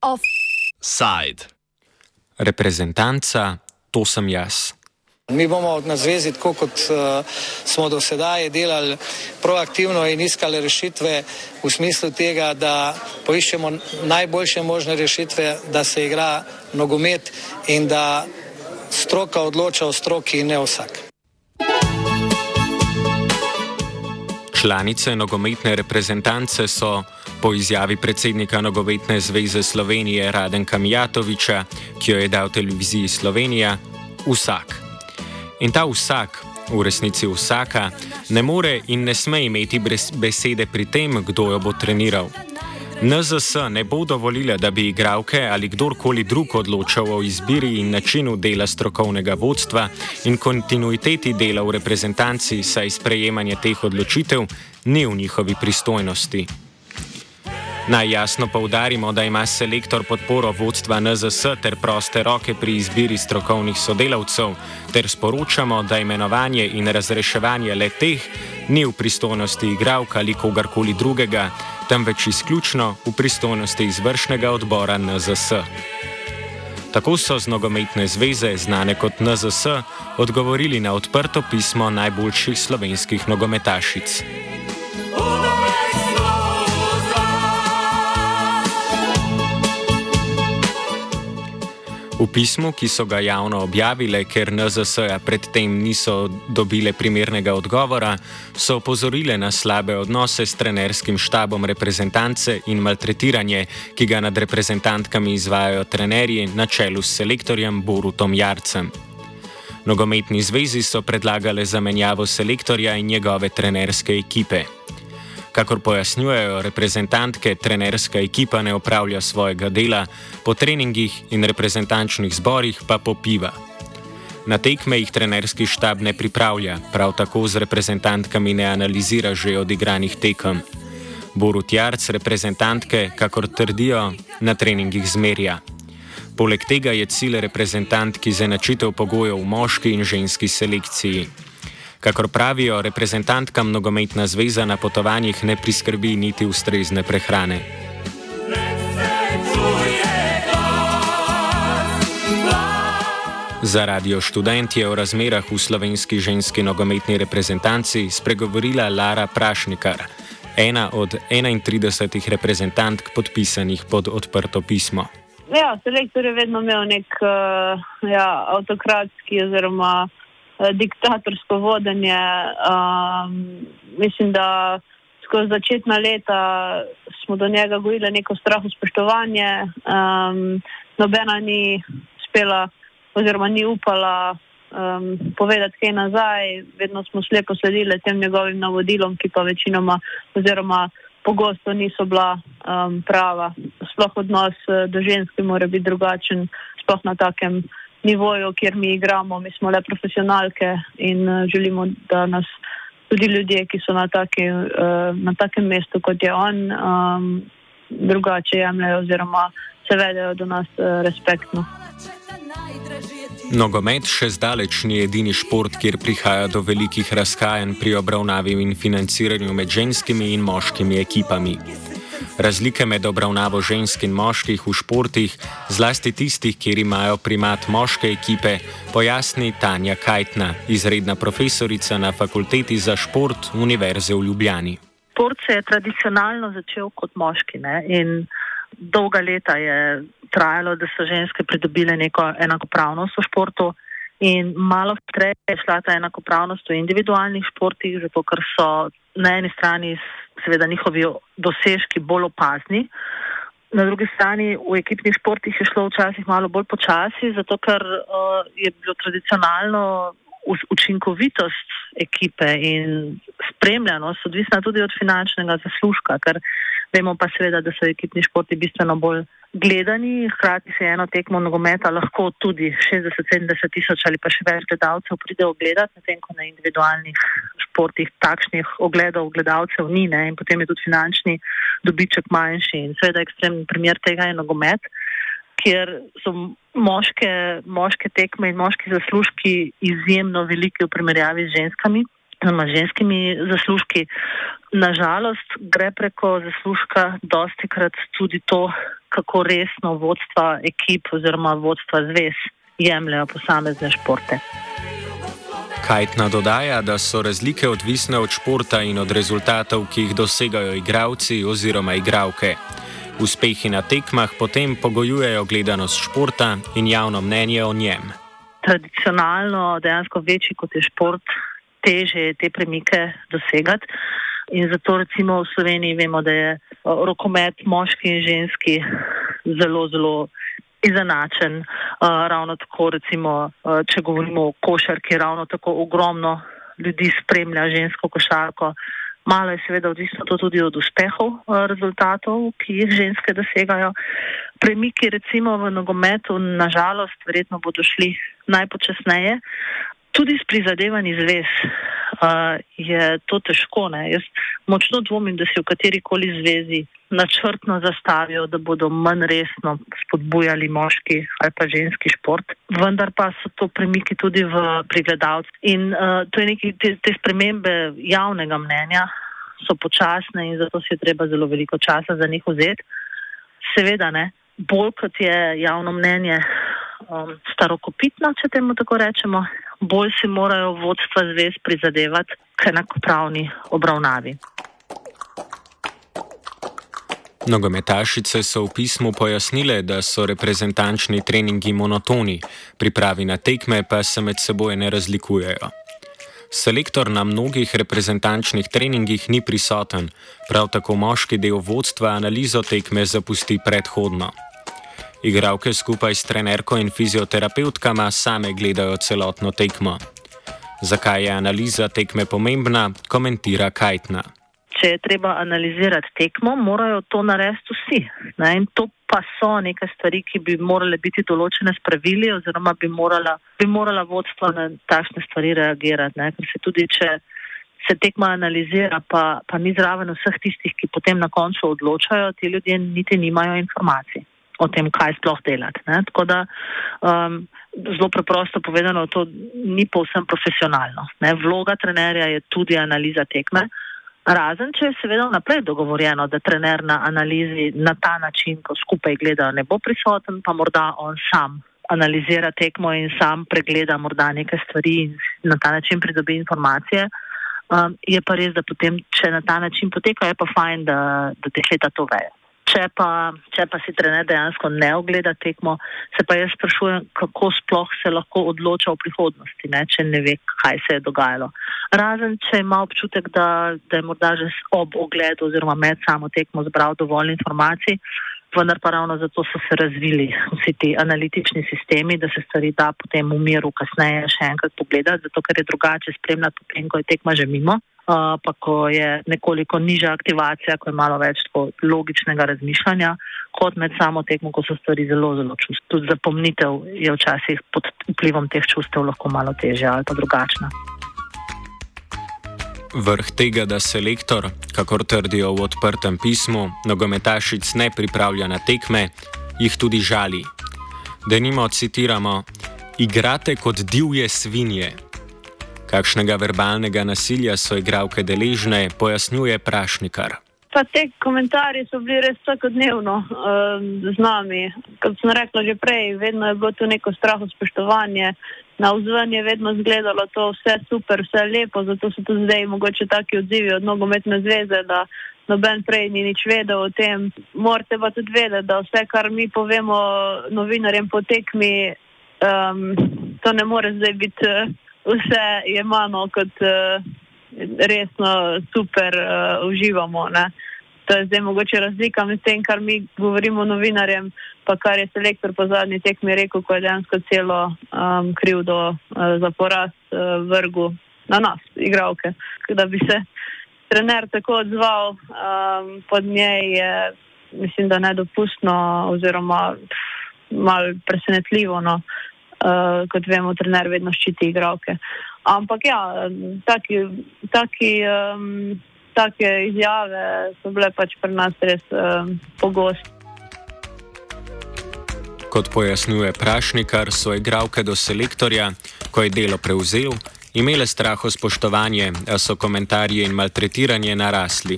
Offside. Reprezentanca, to sem jaz. Mi bomo na zvezi, tako kot uh, smo do sedaj delali, proaktivno in iskali rešitve v smislu tega, da poiščemo najboljše možne rešitve, da se igra nogomet in da stroka odloča o stroki in ne vsak. Članice nogometne reprezentance so po izjavi predsednika Nogometne zveze Slovenije Radenka Mijatoviča, ki jo je dal televiziji Slovenija, vsak. In ta vsak, v resnici vsaka, ne more in ne sme imeti besede pri tem, kdo jo bo treniral. NZS ne bo dovolila, da bi igralke ali kdorkoli drug odločal o izbiri in načinu dela strokovnega vodstva in kontinuiteti dela v reprezentanci, saj sprejemanje teh odločitev ni v njihovi pristojnosti. Naj jasno poudarimo, da ima selektor podporo vodstva NZS ter proste roke pri izbiri strokovnih sodelavcev, ter sporočamo, da imenovanje in razreševanje le teh ni v pristojnosti igralka ali kogarkoli drugega, temveč izključno v pristojnosti izvršnega odbora NZS. Tako so z nogometne zveze, znane kot NZS, odgovorili na odprto pismo najboljših slovenskih nogometašic. V pismu, ki so ga javno objavile, ker NZS-ja predtem niso dobile primernega odgovora, so opozorile na slabe odnose s trenerskim štabom reprezentance in maltretiranje, ki ga nad reprezentantkami izvajajo trenerji na čelu s selektorjem Borutom Jarcem. Nogometni zvezi so predlagale zamenjavo selektorja in njegove trenerske ekipe. Kakor pojasnjujejo reprezentantke, trenerska ekipa ne opravlja svojega dela, po treningih in reprezentančnih zborih pa popiva. Na tekme jih trenerski štab ne pripravlja, prav tako z reprezentantkami ne analizira že odigranih tekem. Borut Jarc reprezentantke, kakor trdijo, na treningih zmerja. Poleg tega je cilj reprezentantki za enačitev pogojev v moški in ženski selekciji. Kakor pravijo, reprezentantkam nogometna zveza na potovanjih ne priskrbi niti ustrezne prehrane. Za radio študent je o razmerah v slovenski ženski nogometni reprezentanci spregovorila Lara Prašnikar, ena od 31 reprezentantk podpisanih pod odprto pismo. Ja, selektor je vedno imel nek uh, ja, avtokratski oziroma diktatorsko vodenje. Um, mislim, da skozi začetna leta smo do njega gojili neko strah in spoštovanje. Um, nobena ni spela oziroma ni upala um, povedati kaj nazaj, vedno smo slepo sledili tem njegovim navodilom, ki pa večinoma pogosto niso bila um, prava. Sploh odnos eh, do ženske mora biti drugačen, sploh na takem nivoju, kjer mi igramo, mi smo le profesionalke in uh, želimo, da nas tudi ljudje, ki so na, taki, uh, na takem mestu, kot je on, um, drugače jemljajo oziroma se vedejo do nas uh, respektno. Nogomet še zdaleč ni edini šport, kjer prihaja do velikih razhajanj pri obravnavi in financiranju med ženskimi in moškimi ekipami. Razlike med obravnavo žensk in moških v športih, zlasti tistih, kjer imajo primat moške ekipe, pojasni Tanja Kajtna, izredna profesorica na Fakulteti za šport Univerze v Ljubljani. Šport se je tradicionalno začel kot moški ne? in dolga leta je trajalo, da so ženske pridobile neko enakopravnost v športu. In malo hitreje je šla ta enakopravnost v individualnih športih, zato ker so na eni strani seveda njihovi dosežki bolj opazni. Na drugi strani v ekipnih športih je šlo včasih malo bolj počasi, zato ker uh, je bilo tradicionalno učinkovitost ekipe in spremljanost odvisna tudi od finančnega zaslužka, ker vemo pa seveda, da so ekipni športi bistveno bolj gledani, hkrati se eno tekmo nogometa lahko tudi 60-70 tisoč ali pa še več gledalcev pride ogledati, medtem ko na individualnih športih takšnih ogledov gledalcev ni ne? in potem je tudi finančni dobiček manjši in seveda ekstremni primer tega je nogomet. kjer so moške, moške tekme in moški zaslužki izjemno veliki v primerjavi z ženskami, ženskimi zaslužki. Nažalost, gre preko zaslužka dosti krat tudi to, kako resno vodstva ekip oziroma vodstva zvez jemljajo posamezne športe. Kajtna dodaja, da so razlike odvisne od športa in od rezultatov, ki jih dosegajo igravci oziroma igravke. Uspehi na tekmah potem pogojujejo gledanost športa in javno mnenje o njem. Tradicionalno, dejansko večji kot je šport, teže je te premike dosegati. In zato recimo v Sloveniji vemo, da je rokomet moški in ženski zelo, zelo izenačen. Ravno tako recimo, če govorimo o košarki, ravno tako ogromno ljudi spremlja žensko košarko. Malo je seveda odvisno tudi od uspehov rezultatov, ki jih ženske dosegajo. Premiki recimo v nogometu, nažalost, verjetno bodo šli najpočasneje. Tudi s prizadevanji zvez uh, je to težko. Ne? Jaz močno dvomim, da si v kateri koli zvezi načrtno zastavijo, da bodo manj resno spodbujali moški ali pa ženski šport. Vendar pa so to premiki tudi v prigledalcu. In uh, to je nekaj, te, te spremembe javnega mnenja so počasne in zato si je treba zelo veliko časa za njih vzeti. Seveda ne, bolj kot je javno mnenje um, starokopitno, če temu tako rečemo, bolj si morajo vodstva zvez prizadevati k enakopravni obravnavi. Nogometašice so v pismu pojasnile, da so reprezentančni treningi monotoni, pripravi na tekme pa se med seboj ne razlikujejo. Selektor na mnogih reprezentančnih treningih ni prisoten, prav tako moški del vodstva analizo tekme zapusti predhodno. Igravke skupaj s trenerko in fizioterapeutkama same gledajo celotno tekmo. Zakaj je analiza tekme pomembna, komentira Kajtna. Če je treba analizirati tekmo, morajo to narediti vsi. Ne? In to pa so neke stvari, ki bi morale biti določene s pravili, oziroma bi morala, bi morala vodstva na takšne stvari reagirati. Ne? Ker se tudi, če se tekma analizira, pa, pa ni zraven vseh tistih, ki potem na koncu odločajo, ti ljudje niti nimajo informacij o tem, kaj sploh delati. Ne? Tako da um, zelo preprosto povedano, to ni povsem profesionalno. Ne? Vloga trenerja je tudi analiza tekme. Razen, če je seveda naprej dogovorjeno, da trener na analizi na ta način, ko skupaj gleda, ne bo prisoten, pa morda on sam analizira tekmo in sam pregleda morda neke stvari in na ta način pridobi informacije. Um, je pa res, da potem, če na ta način poteka, je pa fajn, da, da dekleta to vejo. Če pa, če pa si trener dejansko ne ogleda tekmo, se pa jaz sprašujem, kako sploh se lahko odloča v prihodnosti, ne, če ne ve, kaj se je dogajalo. Razen, če ima občutek, da, da je morda že ob ogledu oziroma med samo tekmo zbral dovolj informacij, vendar pa ravno zato so se razvili vsi ti analitični sistemi, da se stvari da potem v miru kasneje še enkrat pogledati, zato ker je drugače spremljati potem, ko je tekma že mimo pa ko je nekoliko nižja aktivacija, ko je malo več logičnega razmišljanja, kot med samo tekmo, ko so stvari zelo, zelo čustvene. Tudi zapomnitev je včasih pod vplivom teh čustev lahko malo težja ali pa drugačna. Vrh tega, da se lektor, kakor trdijo v odprtem pismu, nogometašic ne pripravlja na tekme, jih tudi žali. Da nimo citiramo: Igrate kot divje svinje. Kakšnega verbalnega nasilja so igralke deležne, pojasnjuje Prašnikar. Pa te komentarje so bili res vsakodnevno um, z nami. Kot sem rekla že prej, vedno je bilo tu neko straho spoštovanje. Na vzven je vedno izgledalo to vse super, vse lepo, zato so tudi zdaj mogoče taki odzivi od nogometne zveze, da noben prej ni nič vedel o tem. Morate pa tudi vedeti, da vse, kar mi povemo novinarjem po tekmi, um, to ne more zdaj biti. Uh, vse je malo kot uh, resno, super, uh, uživamo. Ne? To je zdaj mogoče razlika med tem, kar mi govorimo novinarjem, pa kar je selektor po zadnji tekmi rekel, ko je dejansko celo um, krivdo uh, za poraz uh, vrgu na nas, igravke. Da bi se trener tako odzval um, pod njej, je mislim, da nedopustno oziroma mal presenetljivo. No uh, kot vemo, trener vedno ščiti igravke. Ampak ja, taki, taki, um, take izjave so bile pač pri nas res um, pogoste. Kot pojasnjuje Prašnikar, so igralke do selektorja, ko je delo prevzel, imele straho spoštovanje, a so komentarje in maltretiranje narasli.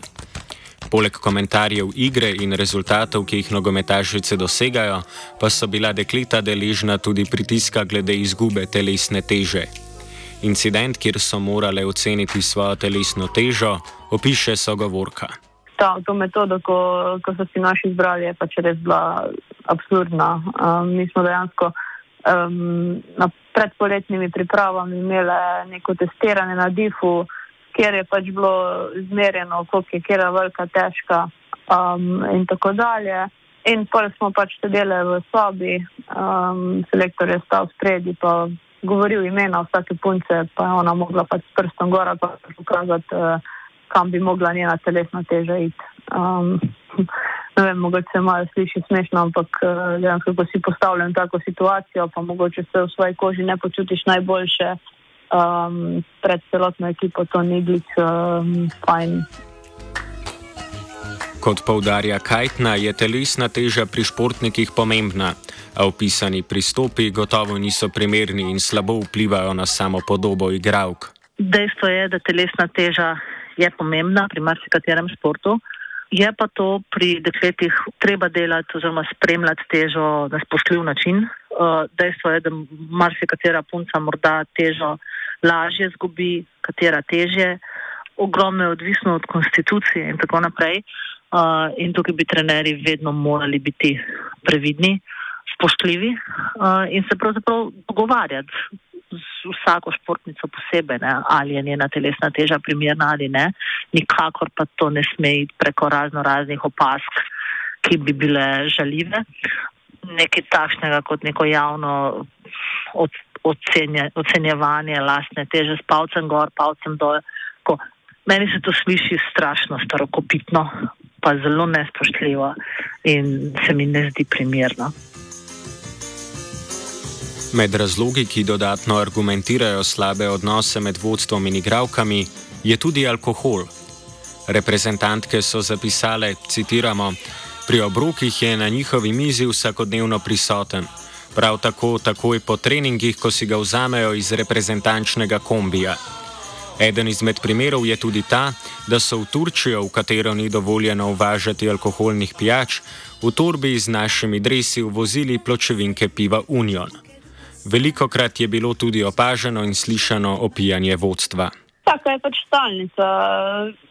Poleg komentarjev igre in rezultatov, ki jih nogometašice dosegajo, pa so bila dekleta deležna tudi pritiska glede izgube telesne teže. Incident, kjer so morale oceniti svojo telesno težo, opiše sogovorka. Ta, to metodo, ko, ko so si naši izbrali, je pač res bila absurdna. Um, mi smo dejansko um, na predpoletnimi pripravami imeli neko testiranje na difu, kjer je pač bilo izmerjeno, koliko je kera velika, težka um, in tako dalje. In pa smo pač sedeli v sobi, um, selektor je stal spredi, pa govoril imena vsake punce, pa je ona mogla pač s prstom gora pa pokazati, uh, kam bi mogla njena telesna teža iti. Um, ne vem, mogoče se malo sliši smešno, ampak uh, dejansko, ko si postavljen v tako situacijo, pa mogoče se v svoji koži ne počutiš najboljše um, pred celotno ekipo, to ni bil um, fajn. Kot poudarja Kajtna, je telesna teža pri športnikih pomembna a opisani pristopi gotovo niso primerni in slabo vplivajo na samo podobo igralk. Dejstvo je, da telesna teža je pomembna pri marsikaterem športu. Je pa to pri dekletih treba delati oziroma spremljati težo na spoštljiv način. Uh, dejstvo je, da marsikatera punca morda težo lažje zgubi, katera težje. Ogromno je odvisno od konstitucije in tako naprej. Uh, in tukaj bi trenerji vedno morali biti previdni spoštljivi uh, in se pravzaprav pogovarjati z vsako športnico posebej, ne, ali je njena telesna teža primerna ali ne. Nikakor pa to ne sme iti preko razno raznih opask, ki bi bile žaljive. Nekaj takšnega kot neko javno od, ocenje, ocenjevanje lastne teže s palcem gor, palcem dol. Ko, meni se to sliši strašno starokopitno, pa zelo nespoštljivo in se mi ne zdi primerno. Med razlogi, ki dodatno argumentirajo slabe odnose med vodstvom in igravkami, je tudi alkohol. Reprezentantke so zapisale, citiramo, pri obrokih je na njihovi mizi vsakodnevno prisoten. Prav tako takoj po treningih, ko si ga vzamejo iz reprezentančnega kombija. Eden izmed primerov je tudi ta, da so v Turčijo, v katero ni dovoljeno uvažati alkoholnih pijač, v torbi z našimi dresi uvozili pločevinke piva Union. Veliko krat je bilo tudi opaženo in slišano opijanje vodstva. Tako je pač stalnica.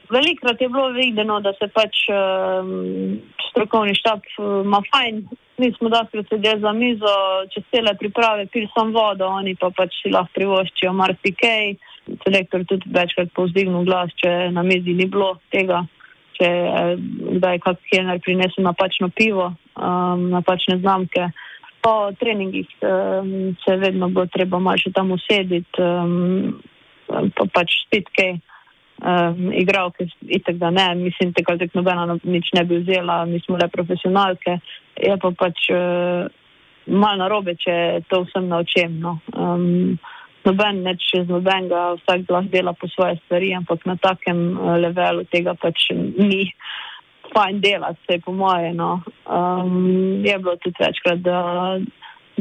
Velikrat je bilo videno, da se pač um, strokovni štab ima fajn. Mi smo dosti sedeli za mizo, če cele priprave, pil sem vodo, oni pa pač si lahko privoščijo marsikaj. Selektor tudi večkrat povzdignil glas, če na mizi ni bilo tega, če eh, kdaj kak kenar prinesel napačno pivo, um, napačne znamke po treningih um, se vedno bo treba malo še tam usediti, um, pa pač spet kaj. Um, igralke, itek da ne, mislim, da tako nobena no, nič ne bi vzela, mi smo le profesionalke, je pa pač uh, malo narobe, če to vsem naučem. No. Um, noben neč z nobenega, vsak lahko dela po svoje stvari, ampak na takem uh, levelu tega pač ni. Fajn delati, se po moje. No. Um, je bilo tudi večkrat, da,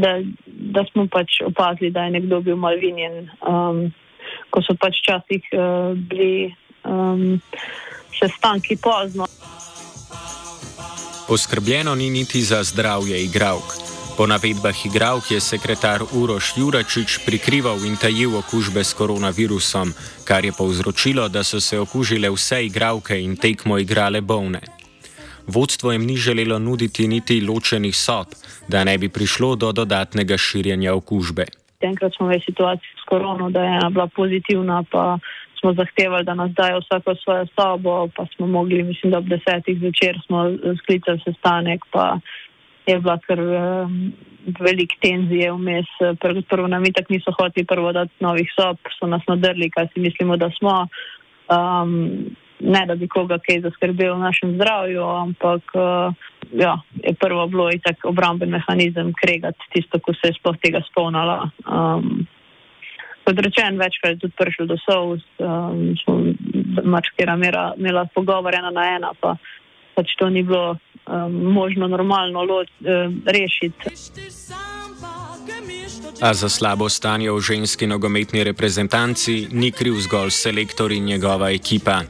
da, da smo pač opazili, da je nekdo bil malvinjen, um, ko so pač časih uh, bili um, sestanki pozno. Poskrbljeno ni niti za zdravje igralk. Po navedbah igralk je sekretar Uroš Juračič prikrival in tajil okužbe s koronavirusom, kar je povzročilo, da so se okužile vse igralke in tekmo igrale bolne. Vodstvo jim ni želelo nuditi niti ločenih sob, da ne bi prišlo do dodatnega širjenja okužbe. Enkrat smo imeli situacijo korono, da je ena bila pozitivna, pa smo zahtevali, da nas dajo vsako svojo sobo, pa smo mogli, mislim, da ob desetih zvečer smo sklicali sestanek, pa je bila kar um, velik tenzije vmes. Prvo, nam itak niso hoteli prvo dati novih sob, so nas nadrli, kaj si mislimo, da smo. Um, ne da bi koga kaj zaskrbel v našem zdravju, ampak uh, ja, je prvo bilo i tak obramben mehanizem kregati tisto, ko se je sploh tega spomnala. Um, kot rečen, večkrat je tudi prišlo do sov, um, smo mačkera imela pogovor ena na ena, pa pač to ni bilo um, možno normalno lo, um, rešiti. A za slabo stanje v ženski nogometni reprezentanci ni kriv zgolj selektor in njegova ekipa.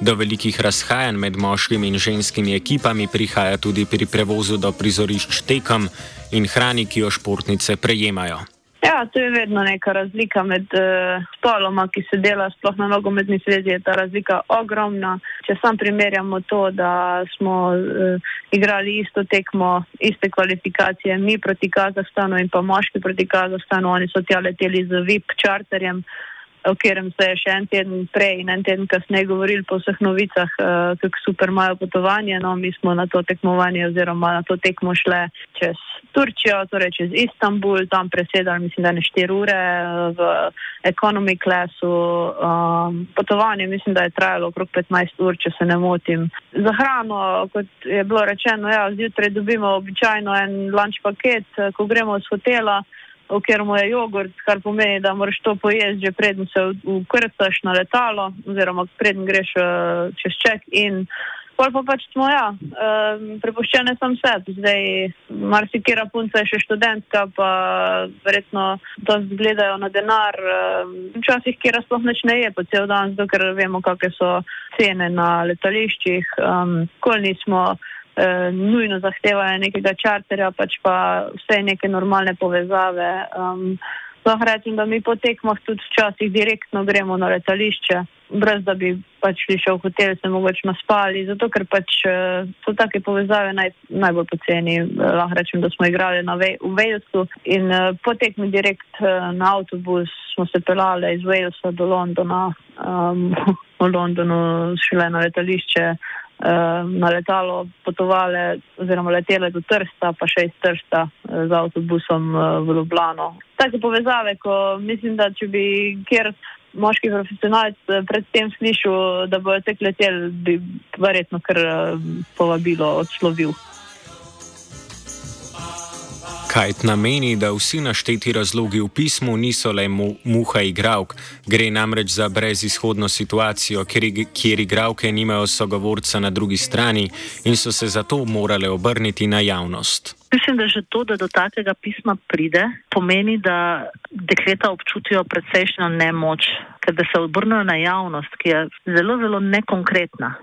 Do velikih razhajanj med moškimi in ženskimi ekipami prihaja tudi pri prevozu do prizorišč tekom in hrani, ki jo športnice prejemajo. Ja, to je vedno neka razlika med uh, spoloma, ki se dela sploh na nogometni zvezi. Je ta razlika ogromna. Če sam primerjamo to, da smo uh, igrali isto tekmo, iste kvalifikacije, mi proti Kazahstanu in pa moški proti Kazahstanu, oni so tja leteli z VIP čarterjem o katerem se je še en teden prej in en teden kasneje govorili po vseh novicah, uh, kako super imajo potovanje. No, mi smo na to tekmovanje oziroma na to tekmo šle čez Turčijo, torej čez Istanbul, tam presedali, mislim, da ne štiri ure eh, v economy classu. Um, potovanje mislim, da je trajalo okrog 15 ur, če se ne motim. Za hrano, kot je bilo rečeno, ja, zjutraj dobimo običajno en lunch paket, ko gremo z hotela ker mu je jogurt, kar pomeni, da moraš to pojesti, že preden se ukrcaš na letalo, oziroma preden greš uh, čez ček. In pol pa pač smo, ja, uh, prepuščene sam sebi. Zdaj, marsikera punca je še študentka, pa verjetno to zgledajo na denar. Uh, včasih, kjer sploh neč ne je po cel dan, zato ker vemo, kakšne so cene na letališčih. Um, eh, nujno zahtevajo nekega čarterja, pač pa vse neke normalne povezave. Um, Lahko rečem, da mi po tekmah tudi včasih direktno gremo na letališče, brez da bi pač šli še v hotel, se mogoče naspali, zato ker pač uh, so take povezave naj, najbolj poceni. Uh, lahko rečem, da smo igrali na v Walesu in uh, po tekmi direkt uh, na avtobus smo se pelali iz Walesa do Londona, um, v Londonu šele na letališče. Eh, na letalo potovali oziroma letele do Trsta, pa še iz Trsta eh, z avtobusom eh, v Ljubljano. Take povezave, ko mislim, da če bi kjer moški profesionalc predtem slišal, da bo tek letel, bi verjetno kar povabilo odslovil. Kajt nameni, da vsi našteti razlogi v pismu niso le mu, muha igravk, gre namreč za brezizhodno situacijo, kjer, kjer igravke nimajo sogovorca na drugi strani in so se zato morale obrniti na javnost. Mislim, da že to, da do takega pisma pride, pomeni, da dekleta občutijo precejšno nemoč, ker da se obrnejo na javnost, ki je zelo, zelo nekonkretna.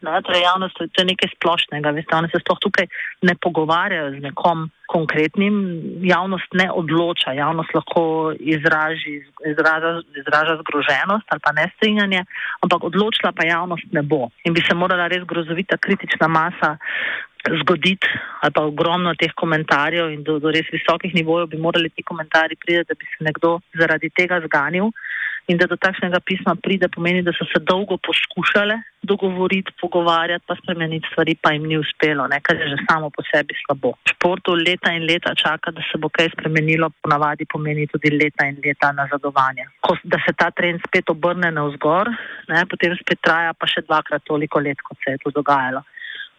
Ne, torej javnost to je nekaj splošnega, veste, oni se sploh tukaj ne pogovarjajo z nekom konkretnim, javnost ne odloča, javnost lahko izraži, izraža, izraža zgroženost ali pa nestrinjanje, ampak odločila pa javnost ne bo. In bi se morala res grozovita kritična masa zgoditi ali pa ogromno teh komentarjev in do, do res visokih nivojev bi morali ti komentarji priti, da bi se nekdo zaradi tega zganil in da do takšnega pisma pride, pomeni, da so se dolgo poskušale dogovoriti, pogovarjati, pa spremeniti stvari, pa jim ni uspelo, ne, kar je že samo po sebi slabo. V športu leta in leta čaka, da se bo kaj spremenilo, ponavadi pomeni tudi leta in leta nazadovanja. Ko, da se ta trend spet obrne na vzgor, ne, potem spet traja pa še dvakrat toliko let, kot se je to dogajalo.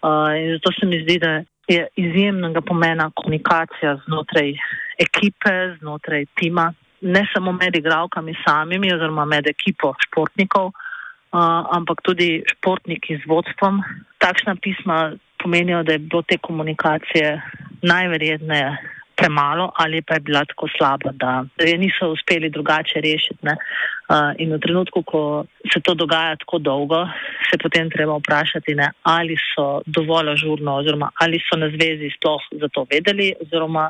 Uh, in zato se mi zdi, da je izjemnega pomena komunikacija znotraj ekipe, znotraj tima, ne samo med igravkami samimi oziroma med ekipo športnikov, uh, ampak tudi športniki z vodstvom. Takšna pisma pomenijo, da je bilo te komunikacije najverjetneje premalo ali pa je bila tako slaba, da je niso uspeli drugače rešiti. Uh, in v trenutku, ko se to dogaja tako dolgo, se potem treba vprašati, ne, ali so dovolj ažurno oziroma ali so na zvezi sploh za to vedeli oziroma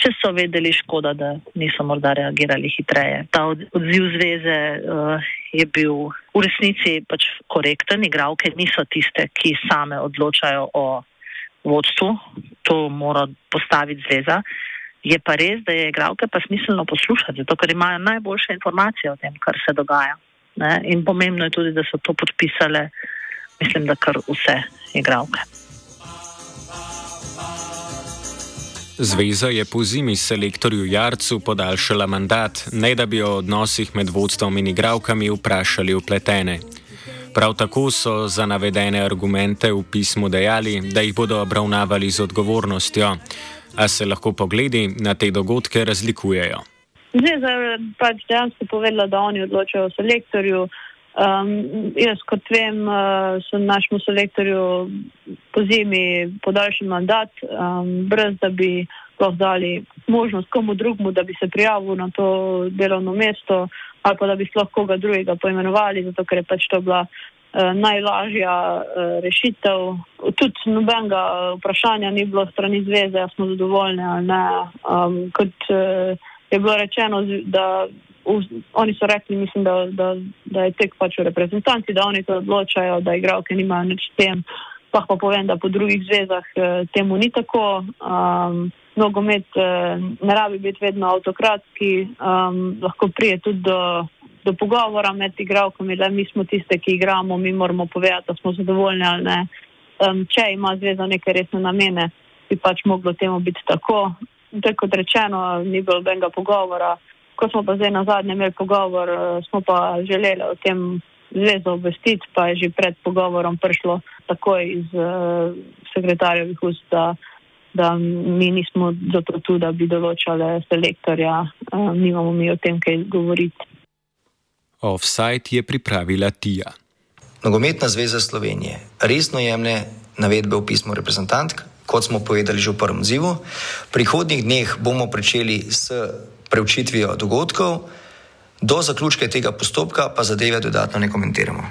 če so vedeli škoda, da niso morda reagirali hitreje. Ta odziv zveze uh, je bil v resnici pač korekten, igravke niso tiste, ki same odločajo o vodstvu, to mora postaviti zveza. Je pa res, da je igravke pa smiselno poslušati, zato ker imajo najboljše informacije o tem, kar se dogaja. Ne? In pomembno je tudi, da so to podpisale, mislim, da kar vse igravke. Zveza je po zimi selektorju Jarcu podaljšala mandat, ne da bi o odnosih med vodstvom in igravkami vprašali upletene. Prav tako so za navedene argumente v pismu dejali, da jih bodo obravnavali z odgovornostjo, a se lahko pogledi na te dogodke razlikujejo. Zveza je pač dejansko povedala, da oni odločajo o selektorju. Um, jaz, kot vem, uh, sem našemu selektorju po zimi podaljšal mandat, um, brez da bi lahko dali možnost komu drugmu, da bi se prijavil na to delovno mesto, ali pa da bi sploh koga drugega poimenovali, zato ker je pač to bila najlažja uh, rešitev. Tudi nobenega vprašanja ni bilo strani zveze, ali smo zadovoljni ali ne. Um, kot uh, je bilo rečeno, da oni so rekli, mislim, da, da, da je tek pač v reprezentanci, da oni to odločajo, da igralke nimajo nič s tem. Pa pa povem, da po drugih zvezah eh, temu ni tako. Um, nogomet eh, ne rabi biti vedno avtokratski, um, lahko prije tudi do, do pogovora med igralkami, da mi smo tiste, ki igramo, mi moramo povedati, da smo zadovoljni ali ne. Um, če ima zveza neke resne namene, bi pač moglo temu biti tako. Tako kot rečeno, ni bilo nobenega pogovora ko smo pa zdaj na zadnje imeli pogovor, eh, smo pa želeli o tem zvezo obvestiti, pa je že pred pogovorom prišlo takoj iz uh, sekretarjevih ust, da, da mi nismo zato tu, da bi določali selektorja, uh, nimamo mi o tem kaj govoriti. Offside je pripravila Tija. Nogometna zveza Slovenije resno jemlje navedbe v pismu reprezentantk, kot smo povedali že v prvem zivu. V prihodnjih dneh bomo pričeli s preučitvijo dogodkov, do zaključka tega postopka pa zadeve dodatno ne komentiramo.